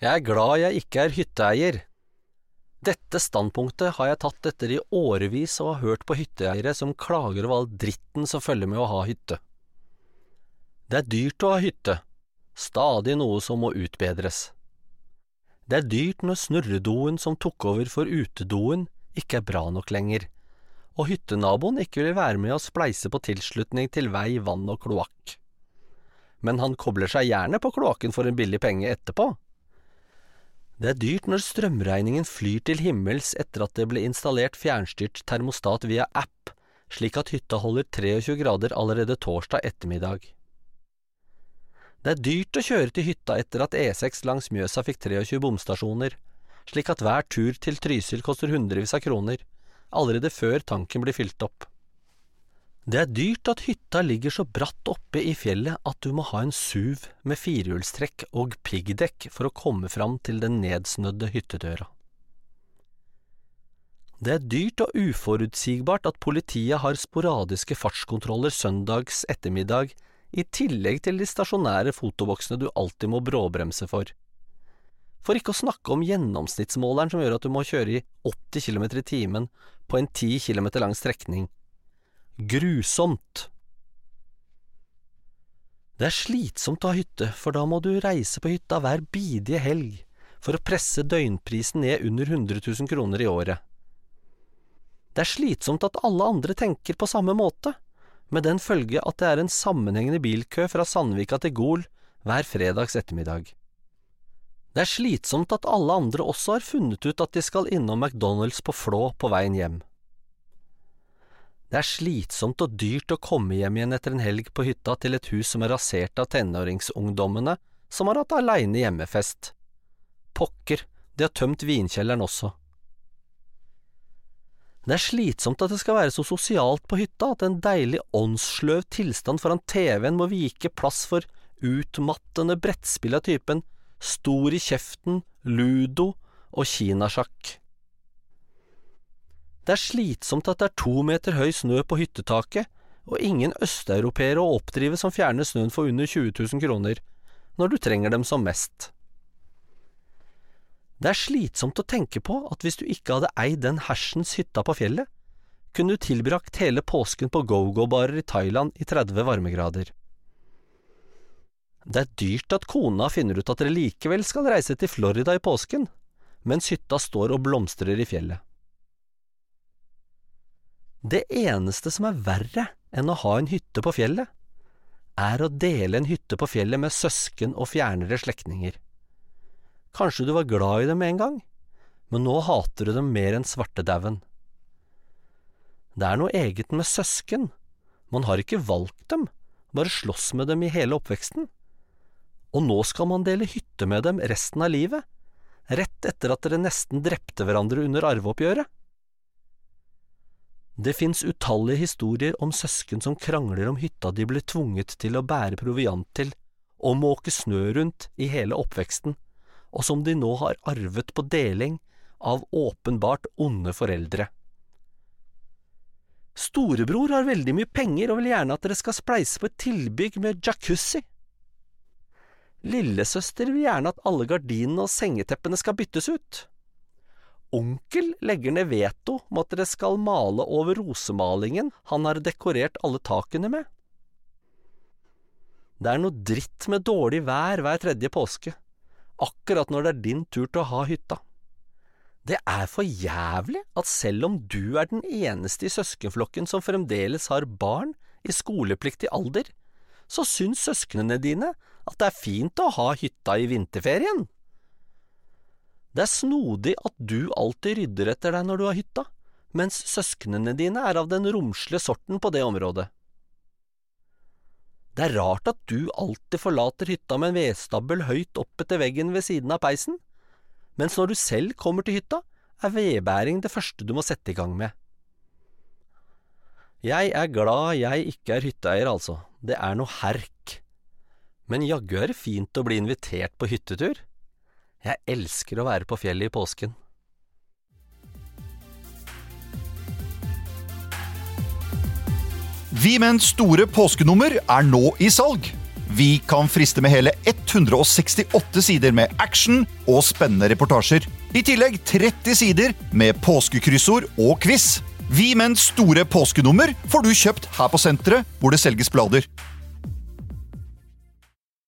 Jeg er glad jeg ikke er hytteeier. Dette standpunktet har jeg tatt etter i årevis å ha hørt på hytteeiere som klager over all dritten som følger med å ha hytte. Det er dyrt å ha hytte, stadig noe som må utbedres. Det er dyrt når snurredoen som tok over for utedoen, ikke er bra nok lenger, og hyttenaboen ikke vil være med å spleise på tilslutning til vei, vann og kloakk. Men han kobler seg gjerne på kloakken for en billig penge etterpå. Det er dyrt når strømregningen flyr til himmels etter at det ble installert fjernstyrt termostat via app, slik at hytta holder 23 grader allerede torsdag ettermiddag. Det er dyrt å kjøre til hytta etter at E6 langs Mjøsa fikk 23 bomstasjoner, slik at hver tur til Trysil koster hundrevis av kroner, allerede før tanken blir fylt opp. Det er dyrt at hytta ligger så bratt oppe i fjellet at du må ha en SUV med firehjulstrekk og piggdekk for å komme fram til den nedsnødde hyttedøra. Det er dyrt og uforutsigbart at politiet har sporadiske fartskontroller søndags ettermiddag i tillegg til de stasjonære fotoboksene du alltid må bråbremse for. For ikke å snakke om gjennomsnittsmåleren som gjør at du må kjøre i 80 km i timen på en 10 km lang strekning grusomt. Det er slitsomt å ha hytte, for da må du reise på hytta hver bidige helg for å presse døgnprisen ned under 100 000 kroner i året. Det er slitsomt at alle andre tenker på samme måte, med den følge at det er en sammenhengende bilkø fra Sandvika til Gol hver fredags ettermiddag. Det er slitsomt at alle andre også har funnet ut at de skal innom McDonald's på Flå på veien hjem. Det er slitsomt og dyrt å komme hjem igjen etter en helg på hytta til et hus som er rasert av tenåringsungdommene som har hatt aleine hjemmefest. Pokker, de har tømt vinkjelleren også. Det er slitsomt at det skal være så sosialt på hytta at en deilig åndssløv tilstand foran TV-en må vike plass for utmattende brettspill av typen stor i kjeften, ludo og kinasjakk. Det er slitsomt at det er to meter høy snø på hyttetaket, og ingen østeuropeere å oppdrive som fjerner snøen for under 20 000 kroner, når du trenger dem som mest. Det er slitsomt å tenke på at hvis du ikke hadde eid den hersens hytta på fjellet, kunne du tilbrakt hele påsken på go-go-barer i Thailand i 30 varmegrader. Det er dyrt at kona finner ut at dere likevel skal reise til Florida i påsken, mens hytta står og blomstrer i fjellet. Det eneste som er verre enn å ha en hytte på fjellet, er å dele en hytte på fjellet med søsken og fjernere slektninger. Kanskje du var glad i dem en gang, men nå hater du dem mer enn svartedauden. Det er noe eget med søsken, man har ikke valgt dem, bare slåss med dem i hele oppveksten. Og nå skal man dele hytte med dem resten av livet, rett etter at dere nesten drepte hverandre under arveoppgjøret. Det fins utallige historier om søsken som krangler om hytta de ble tvunget til å bære proviant til og måke snø rundt i hele oppveksten, og som de nå har arvet på deling av åpenbart onde foreldre. Storebror har veldig mye penger og vil gjerne at dere skal spleise på et tilbygg med jacuzzi. Lillesøster vil gjerne at alle gardinene og sengeteppene skal byttes ut. Onkel legger ned veto om at dere skal male over rosemalingen han har dekorert alle takene med. Det er noe dritt med dårlig vær hver tredje påske, akkurat når det er din tur til å ha hytta. Det er for jævlig at selv om du er den eneste i søskenflokken som fremdeles har barn i skolepliktig alder, så syns søsknene dine at det er fint å ha hytta i vinterferien. Det er snodig at du alltid rydder etter deg når du har hytta, mens søsknene dine er av den romslige sorten på det området. Det er rart at du alltid forlater hytta med en vedstabel høyt opp etter veggen ved siden av peisen, mens når du selv kommer til hytta, er vedbæring det første du må sette i gang med. Jeg er glad jeg ikke er hytteeier, altså, det er noe herk. Men jaggu er det fint å bli invitert på hyttetur. Jeg elsker å være på fjellet i påsken. Vi menns store påskenummer er nå i salg. Vi kan friste med hele 168 sider med action og spennende reportasjer. I tillegg 30 sider med påskekryssord og quiz. Vi menns store påskenummer får du kjøpt her på senteret, hvor det selges blader.